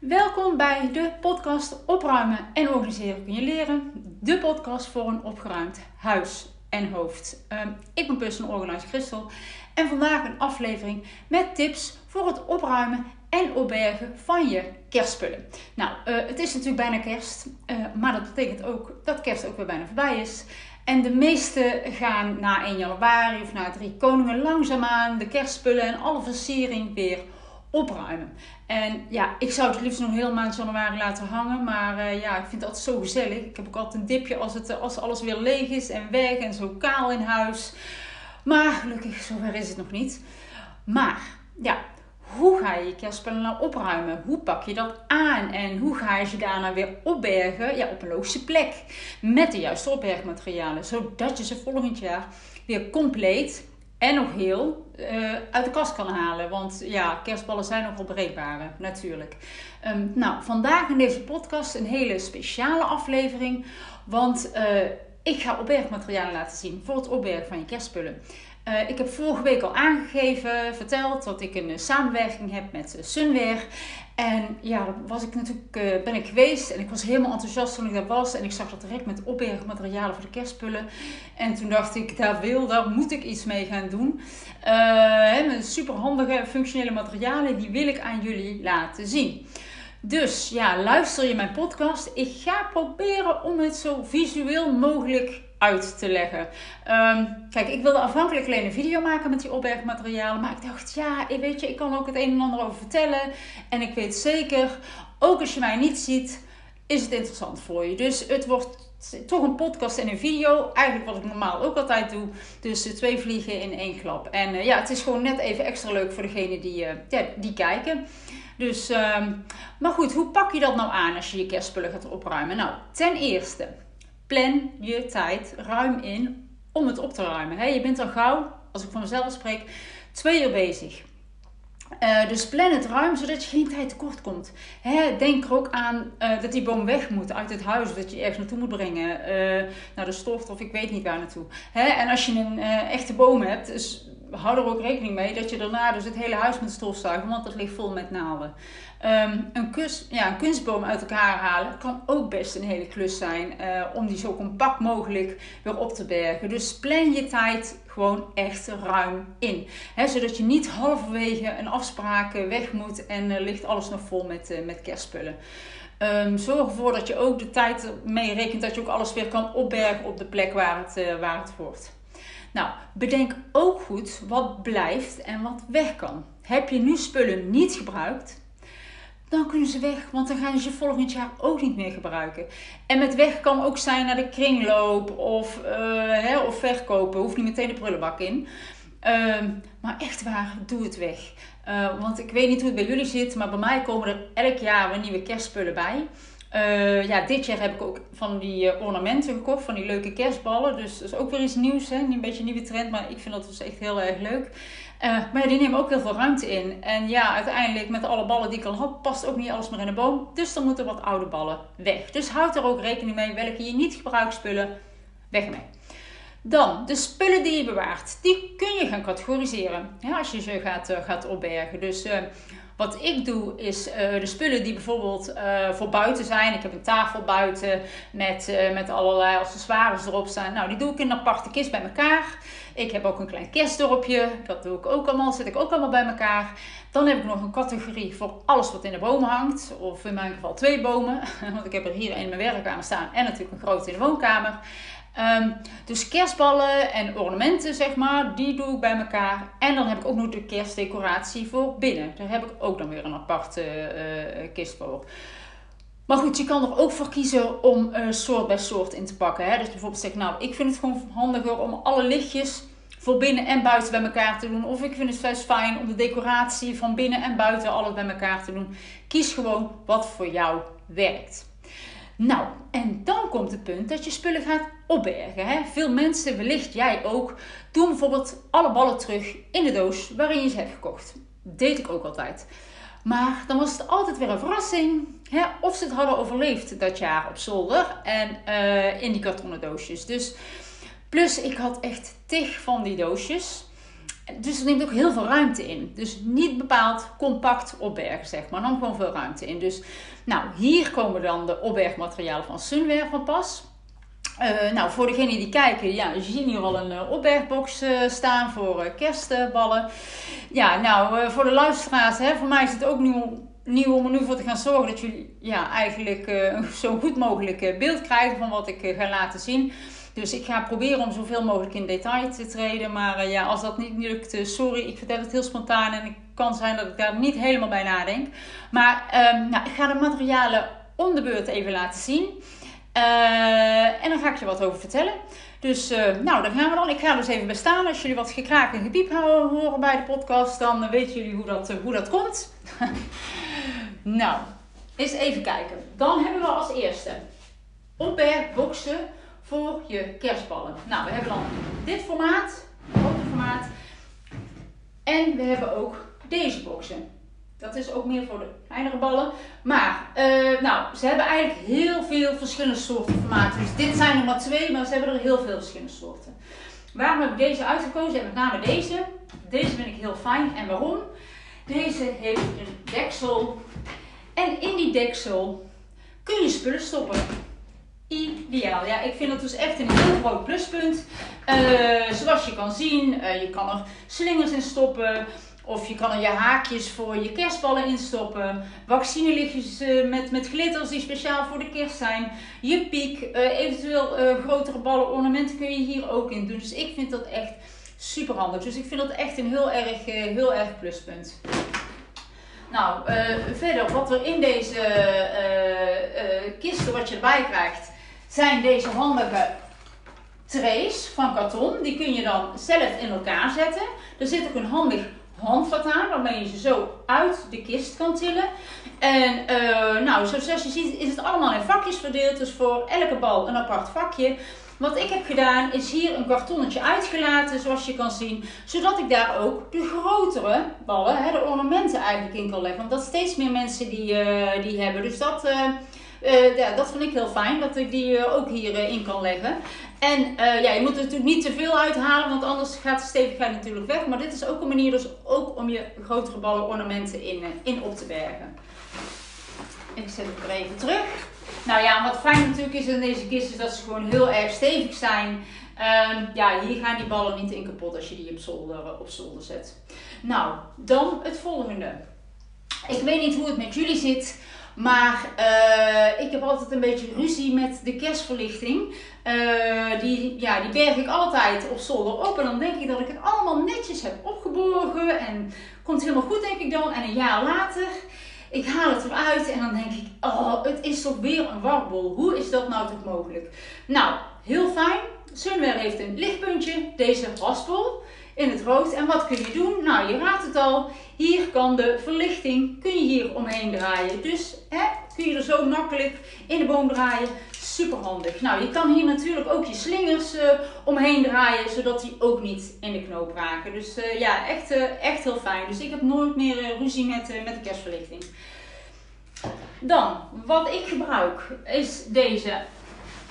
Welkom bij de podcast Opruimen en Organiseren kun je leren. De podcast voor een opgeruimd huis en hoofd. Um, ik ben personal organizer Christel en vandaag een aflevering met tips voor het opruimen en opbergen van je kerstspullen. Nou, uh, het is natuurlijk bijna kerst, uh, maar dat betekent ook dat kerst ook weer bijna voorbij is. En de meeste gaan na 1 januari of na 3 koningen langzaamaan de kerstspullen en alle versiering weer opruimen. En ja, ik zou het liefst nog heel maand januari laten hangen. Maar uh, ja, ik vind altijd zo gezellig. Ik heb ook altijd een dipje als, het, als alles weer leeg is en weg en zo kaal in huis. Maar gelukkig, zover is het nog niet. Maar ja, hoe ga je je kerstspullen nou opruimen? Hoe pak je dat aan? En hoe ga je ze daarna weer opbergen? Ja, op een logische plek. Met de juiste opbergmaterialen. Zodat je ze volgend jaar weer compleet en nog heel uh, uit de kast kan halen. Want ja, kerstballen zijn nogal breekbare, natuurlijk. Um, nou, vandaag in deze podcast een hele speciale aflevering. Want uh, ik ga opbergmaterialen laten zien voor het opbergen van je kerstspullen. Uh, ik heb vorige week al aangegeven, verteld dat ik een samenwerking heb met Sunwear. En ja, daar was ik natuurlijk, uh, ben ik geweest en ik was helemaal enthousiast toen ik daar was. En ik zag dat direct met opbergmaterialen voor de kerstspullen. En toen dacht ik, daar wil, daar moet ik iets mee gaan doen. Uh, met super handige functionele materialen, die wil ik aan jullie laten zien. Dus ja, luister je mijn podcast. Ik ga proberen om het zo visueel mogelijk uit te leggen. Um, kijk, ik wilde afhankelijk alleen een video maken met die opbergmaterialen. Maar ik dacht, ja, weet je, ik kan ook het een en ander over vertellen. En ik weet zeker, ook als je mij niet ziet, is het interessant voor je. Dus het wordt toch een podcast en een video. Eigenlijk wat ik normaal ook altijd doe. Dus twee vliegen in één klap. En uh, ja, het is gewoon net even extra leuk voor degenen die, uh, ja, die kijken. Dus, um, maar goed, hoe pak je dat nou aan als je je kerstspullen gaat opruimen? Nou, ten eerste, plan je tijd ruim in om het op te ruimen. je bent al gauw, als ik van mezelf spreek, twee uur bezig. Uh, dus plan het ruim, zodat je geen tijd tekort komt. Hè, denk er ook aan uh, dat die boom weg moet uit het huis. Dat je ergens naartoe moet brengen. Uh, naar de stoft of ik weet niet waar naartoe. Hè, en als je een echte boom hebt, dus hou er ook rekening mee dat je daarna dus het hele huis moet stofzuigen. Want het ligt vol met naalden. Um, een, kus, ja, een kunstboom uit elkaar halen kan ook best een hele klus zijn. om die zo compact mogelijk weer op te bergen. Dus plan je tijd gewoon echt ruim in. Zodat je niet halverwege een afspraak weg moet en uh, ligt alles nog vol met, uh, met kerstspullen. Um, zorg ervoor dat je ook de tijd mee rekent dat je ook alles weer kan opbergen op de plek waar het, waar het hoort. Nou, bedenk ook goed wat blijft en wat weg kan. Heb je nu spullen niet gebruikt, dan kunnen ze weg. Want dan gaan ze volgend jaar ook niet meer gebruiken. En met weg kan ook zijn naar de kringloop of, uh, hè, of verkopen. Hoeft niet meteen de prullenbak in. Uh, maar echt waar, doe het weg. Uh, want ik weet niet hoe het bij jullie zit, maar bij mij komen er elk jaar weer nieuwe kerstspullen bij. Uh, ja, dit jaar heb ik ook van die ornamenten gekocht, van die leuke kerstballen. Dus dat is ook weer iets nieuws, hè? een beetje een nieuwe trend, maar ik vind dat dus echt heel erg leuk. Uh, maar die nemen ook heel veel ruimte in. En ja, uiteindelijk met alle ballen die ik al had, past ook niet alles meer in de boom. Dus dan moeten wat oude ballen weg. Dus houd er ook rekening mee welke je niet gebruikt spullen, weg mee. Dan, de spullen die je bewaart, die kun je gaan categoriseren als je ze gaat, gaat opbergen. Dus wat ik doe is uh, de spullen die bijvoorbeeld voor buiten zijn. Ik heb een tafel buiten met, met allerlei accessoires erop staan. Nou, die doe ik in een aparte kist bij elkaar. Ik heb ook een klein kerstdorpje. Dat doe ik ook allemaal. Zet ik ook allemaal bij elkaar. Dan heb ik nog een categorie voor alles wat in de bomen hangt. Of in mijn geval twee bomen. Want ik heb er hier een in mijn werkkamer staan. En natuurlijk een grote in de woonkamer. Um, dus kerstballen en ornamenten, zeg maar, die doe ik bij elkaar. En dan heb ik ook nog de kerstdecoratie voor binnen. Daar heb ik ook dan weer een aparte uh, kist voor. Maar goed, je kan er ook voor kiezen om soort bij soort in te pakken. Hè? Dus bijvoorbeeld zeg nou, ik vind het gewoon handiger om alle lichtjes voor binnen en buiten bij elkaar te doen. Of ik vind het best fijn om de decoratie van binnen en buiten alles bij elkaar te doen. Kies gewoon wat voor jou werkt. Nou, en dan komt het punt dat je spullen gaat opbergen. Hè? Veel mensen, wellicht jij ook, doen bijvoorbeeld alle ballen terug in de doos waarin je ze hebt gekocht. Dat deed ik ook altijd. Maar dan was het altijd weer een verrassing hè, of ze het hadden overleefd dat jaar op zolder en uh, in die kartonnen doosjes. Dus plus ik had echt tig van die doosjes. Dus het neemt ook heel veel ruimte in. Dus niet bepaald compact opbergen, zeg maar. Dan gewoon veel ruimte in. Dus nou, hier komen dan de opbergmaterialen van Sunwear van pas. Uh, nou, voor degenen die kijken, ja, je ziet hier al een uh, opbergbox uh, staan voor kerstballen. Ja, nou, voor de luisteraars, hè, voor mij is het ook nieuw, om er nu voor te gaan zorgen dat jullie ja, eigenlijk zo goed mogelijk beeld krijgen van wat ik ga laten zien. Dus ik ga proberen om zoveel mogelijk in detail te treden. Maar ja, als dat niet lukt, sorry, ik vertel het heel spontaan en het kan zijn dat ik daar niet helemaal bij nadenk. Maar ehm, nou, ik ga de materialen om de beurt even laten zien. Uh, en dan ga ik je wat over vertellen. Dus nou, dan gaan we dan. Ik ga dus even bestaan. Als jullie wat gekraak en gepiep horen bij de podcast, dan weten jullie hoe dat, hoe dat komt. nou, eens even kijken. Dan hebben we als eerste opbergboxen voor je kerstballen. Nou, we hebben dan dit formaat, grote formaat. En we hebben ook deze boxen. Dat is ook meer voor de kleinere ballen. Maar, uh, nou, ze hebben eigenlijk heel veel verschillende soorten formaten. Dus dit zijn er maar twee, maar ze hebben er heel veel verschillende soorten. Waarom heb ik deze uitgekozen? En met name deze. Deze vind ik heel fijn. En waarom? Deze heeft een deksel. En in die deksel kun je spullen stoppen. Ideaal. Ja, ik vind dat dus echt een heel groot pluspunt. Uh, zoals je kan zien, uh, je kan er slingers in stoppen. Of je kan er je haakjes voor je kerstballen instoppen. Vaccinelichtjes uh, met, met glitters die speciaal voor de kerst zijn. Je piek. Eventueel grotere ballen ornamenten kun je hier ook in doen. Dus ik vind dat echt super handig. Dus ik vind dat echt een heel erg, heel erg pluspunt. Nou, verder wat er in deze kisten wat je erbij krijgt. Zijn deze handige trays van karton. Die kun je dan zelf in elkaar zetten. Er zit ook een handig handvat aan, waarmee je ze zo uit de kist kan tillen. En uh, nou, zoals je ziet is het allemaal in vakjes verdeeld, dus voor elke bal een apart vakje. Wat ik heb gedaan is hier een kartonnetje uitgelaten, zoals je kan zien, zodat ik daar ook de grotere ballen, hè, de ornamenten eigenlijk in kan leggen. Want dat steeds meer mensen die, uh, die hebben. Dus dat, uh, ja, dat vind ik heel fijn, dat ik die ook hierin in kan leggen. En ja, je moet er natuurlijk niet te veel uithalen, want anders gaat de stevigheid natuurlijk weg. Maar dit is ook een manier dus ook om je grotere ballen ornamenten in, in op te bergen. Ik zet het er even terug. Nou ja, wat fijn natuurlijk is in deze kist is dat ze gewoon heel erg stevig zijn. Uh, ja, hier gaan die ballen niet in kapot als je die op zolder, op zolder zet. Nou, dan het volgende. Ik weet niet hoe het met jullie zit. Maar uh, ik heb altijd een beetje ruzie met de kerstverlichting. Uh, die, ja, die berg ik altijd op zolder op. En dan denk ik dat ik het allemaal netjes heb opgeborgen. En komt helemaal goed, denk ik dan. En een jaar later, ik haal het eruit. En dan denk ik, oh, het is toch weer een warboel. Hoe is dat nou toch mogelijk? Nou, heel fijn. Sunwear heeft een lichtpuntje. Deze raspel in het rood. En wat kun je doen? Nou, je raadt het al. Hier kan de verlichting, kun je hier omheen draaien. Dus hè, kun je er zo makkelijk in de boom draaien. Super handig. Nou, je kan hier natuurlijk ook je slingers uh, omheen draaien, zodat die ook niet in de knoop raken. Dus uh, ja, echt, uh, echt heel fijn. Dus ik heb nooit meer ruzie met, met de kerstverlichting. Dan, wat ik gebruik, is deze.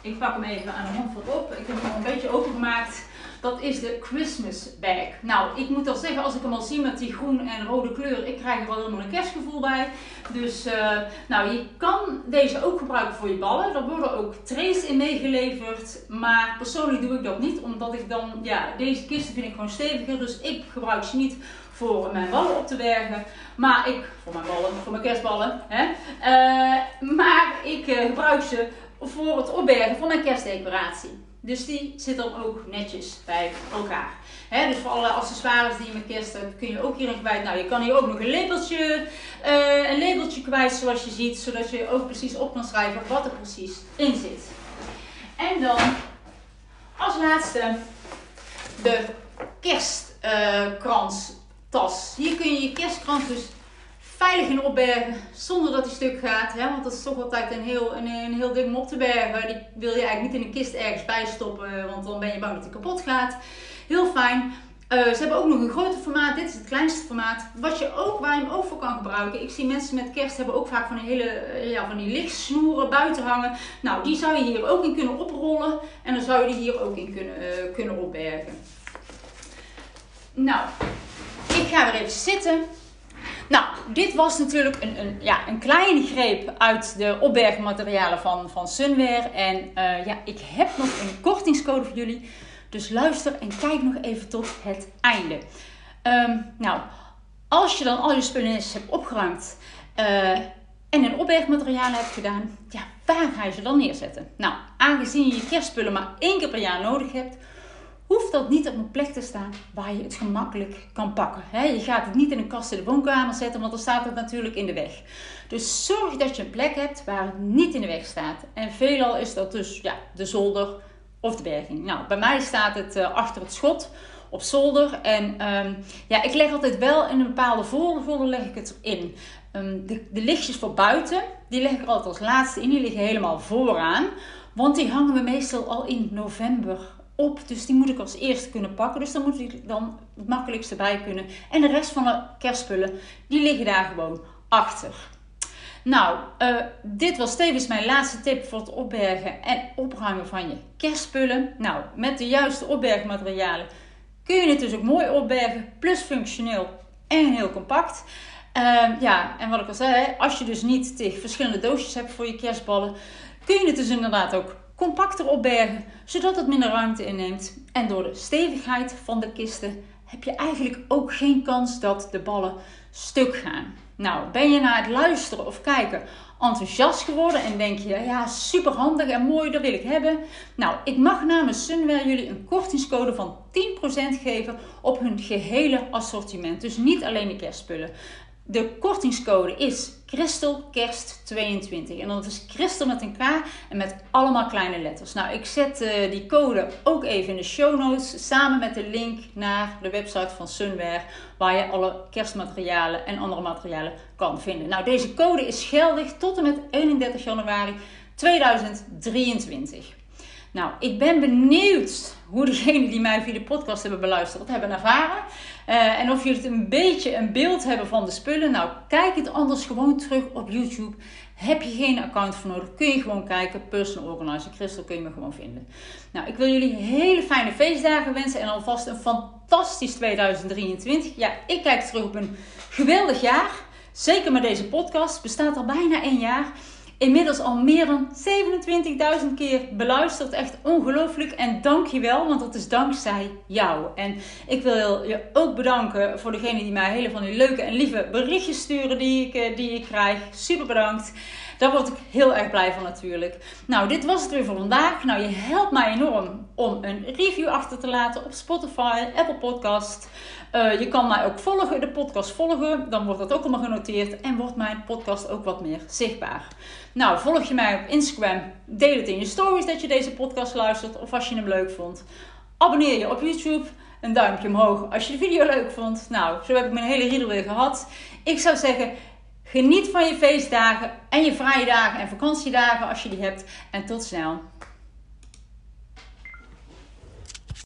Ik pak hem even aan de hand op. Ik heb hem al een beetje opengemaakt. Dat is de Christmas bag. Nou, ik moet al zeggen, als ik hem al zie met die groen en rode kleur, ik krijg er wel helemaal een kerstgevoel bij. Dus, uh, nou, je kan deze ook gebruiken voor je ballen. Er worden ook trays in meegeleverd. Maar persoonlijk doe ik dat niet, omdat ik dan, ja, deze kisten vind ik gewoon steviger. Dus ik gebruik ze niet voor mijn ballen op te bergen. Maar ik, voor mijn ballen, voor mijn kerstballen. Hè? Uh, maar ik uh, gebruik ze voor het opbergen van mijn kerstdecoratie. Dus die zit dan ook netjes bij elkaar. dus voor alle accessoires die je met kerst hebt, kun je ook hierin kwijt. Nou, je kan hier ook nog een labeltje, uh, een labeltje kwijt zoals je ziet. Zodat je ook precies op kan schrijven wat er precies in zit. En dan als laatste de kerstkrans tas. Hier kun je je kerstkrans dus veilig in opbergen zonder dat hij stuk gaat. Hè? Want dat is toch altijd een heel, een, heel ding om op te bergen. Die wil je eigenlijk niet in een kist ergens bij stoppen, want dan ben je bang dat hij kapot gaat. Heel fijn. Uh, ze hebben ook nog een groter formaat. Dit is het kleinste formaat. Wat je ook, waar je hem ook voor kan gebruiken. Ik zie mensen met kerst hebben ook vaak van die hele uh, ja, van die lichtsnoeren buiten hangen. Nou, die zou je hier ook in kunnen oprollen. En dan zou je die hier ook in kunnen, uh, kunnen opbergen. Nou, ik ga weer even zitten. Nou, dit was natuurlijk een, een, ja, een kleine greep uit de opbergmaterialen van, van Sunwear. En uh, ja, ik heb nog een kortingscode voor jullie. Dus luister en kijk nog even tot het einde. Um, nou, als je dan al je spullen hebt opgeruimd uh, en een opbergmateriaal hebt gedaan, ja, waar ga je ze dan neerzetten? Nou, aangezien je je kerstspullen maar één keer per jaar nodig hebt, hoeft dat niet op een plek te staan waar je het gemakkelijk kan pakken. je gaat het niet in een kast in de woonkamer zetten, want dan staat het natuurlijk in de weg. Dus zorg dat je een plek hebt waar het niet in de weg staat. En veelal is dat dus ja, de zolder of de berging. Nou, bij mij staat het uh, achter het schot op zolder. En um, ja, ik leg altijd wel in een bepaalde volgorde leg ik het in. Um, de, de lichtjes voor buiten, die leg ik altijd als laatste in. Die liggen helemaal vooraan. Want die hangen we meestal al in november op. Dus die moet ik als eerste kunnen pakken. Dus dan moet ik dan het makkelijkste bij kunnen. En de rest van de kerstspullen, die liggen daar gewoon achter. Nou, uh, dit was tevens mijn laatste tip voor het opbergen en opruimen van je kerstspullen. Nou, met de juiste opbergmaterialen kun je het dus ook mooi opbergen, plus functioneel en heel compact. Uh, ja, en wat ik al zei, als je dus niet tegen verschillende doosjes hebt voor je kerstballen, kun je het dus inderdaad ook compacter opbergen, zodat het minder ruimte inneemt. En door de stevigheid van de kisten heb je eigenlijk ook geen kans dat de ballen stuk gaan. Nou, ben je na het luisteren of kijken enthousiast geworden en denk je, ja, super handig en mooi, dat wil ik hebben. Nou, ik mag namens Sunwear jullie een kortingscode van 10% geven op hun gehele assortiment. Dus niet alleen de kerstspullen. De kortingscode is Christelkerst22. En dat is Christel met een K en met allemaal kleine letters. Nou, ik zet uh, die code ook even in de show notes. Samen met de link naar de website van Sunwear. Waar je alle kerstmaterialen en andere materialen kan vinden. Nou, deze code is geldig tot en met 31 januari 2023. Nou, ik ben benieuwd hoe degenen die mij via de podcast hebben beluisterd dat hebben ervaren. Uh, en of jullie het een beetje een beeld hebben van de spullen. Nou, kijk het anders gewoon terug op YouTube. Heb je geen account voor nodig, kun je gewoon kijken. Personal Organizer Crystal kun je me gewoon vinden. Nou, ik wil jullie hele fijne feestdagen wensen en alvast een fantastisch 2023. Ja, ik kijk terug op een geweldig jaar. Zeker met deze podcast. Bestaat al bijna één jaar. Inmiddels al meer dan 27.000 keer beluisterd. Echt ongelooflijk. En dank je wel, want dat is dankzij jou. En ik wil je ook bedanken voor degenen die mij hele van die leuke en lieve berichtjes sturen die ik, eh, die ik krijg. Super bedankt. Daar word ik heel erg blij van natuurlijk. Nou, dit was het weer voor vandaag. Nou, je helpt mij enorm om een review achter te laten op Spotify, Apple Podcast. Uh, je kan mij ook volgen, de podcast volgen. Dan wordt dat ook allemaal genoteerd en wordt mijn podcast ook wat meer zichtbaar. Nou, volg je mij op Instagram. Deel het in je stories dat je deze podcast luistert of als je hem leuk vond. Abonneer je op YouTube. Een duimpje omhoog als je de video leuk vond. Nou, zo heb ik mijn hele riedel weer gehad. Ik zou zeggen, Geniet van je feestdagen en je vrije dagen en vakantiedagen als je die hebt. En tot snel.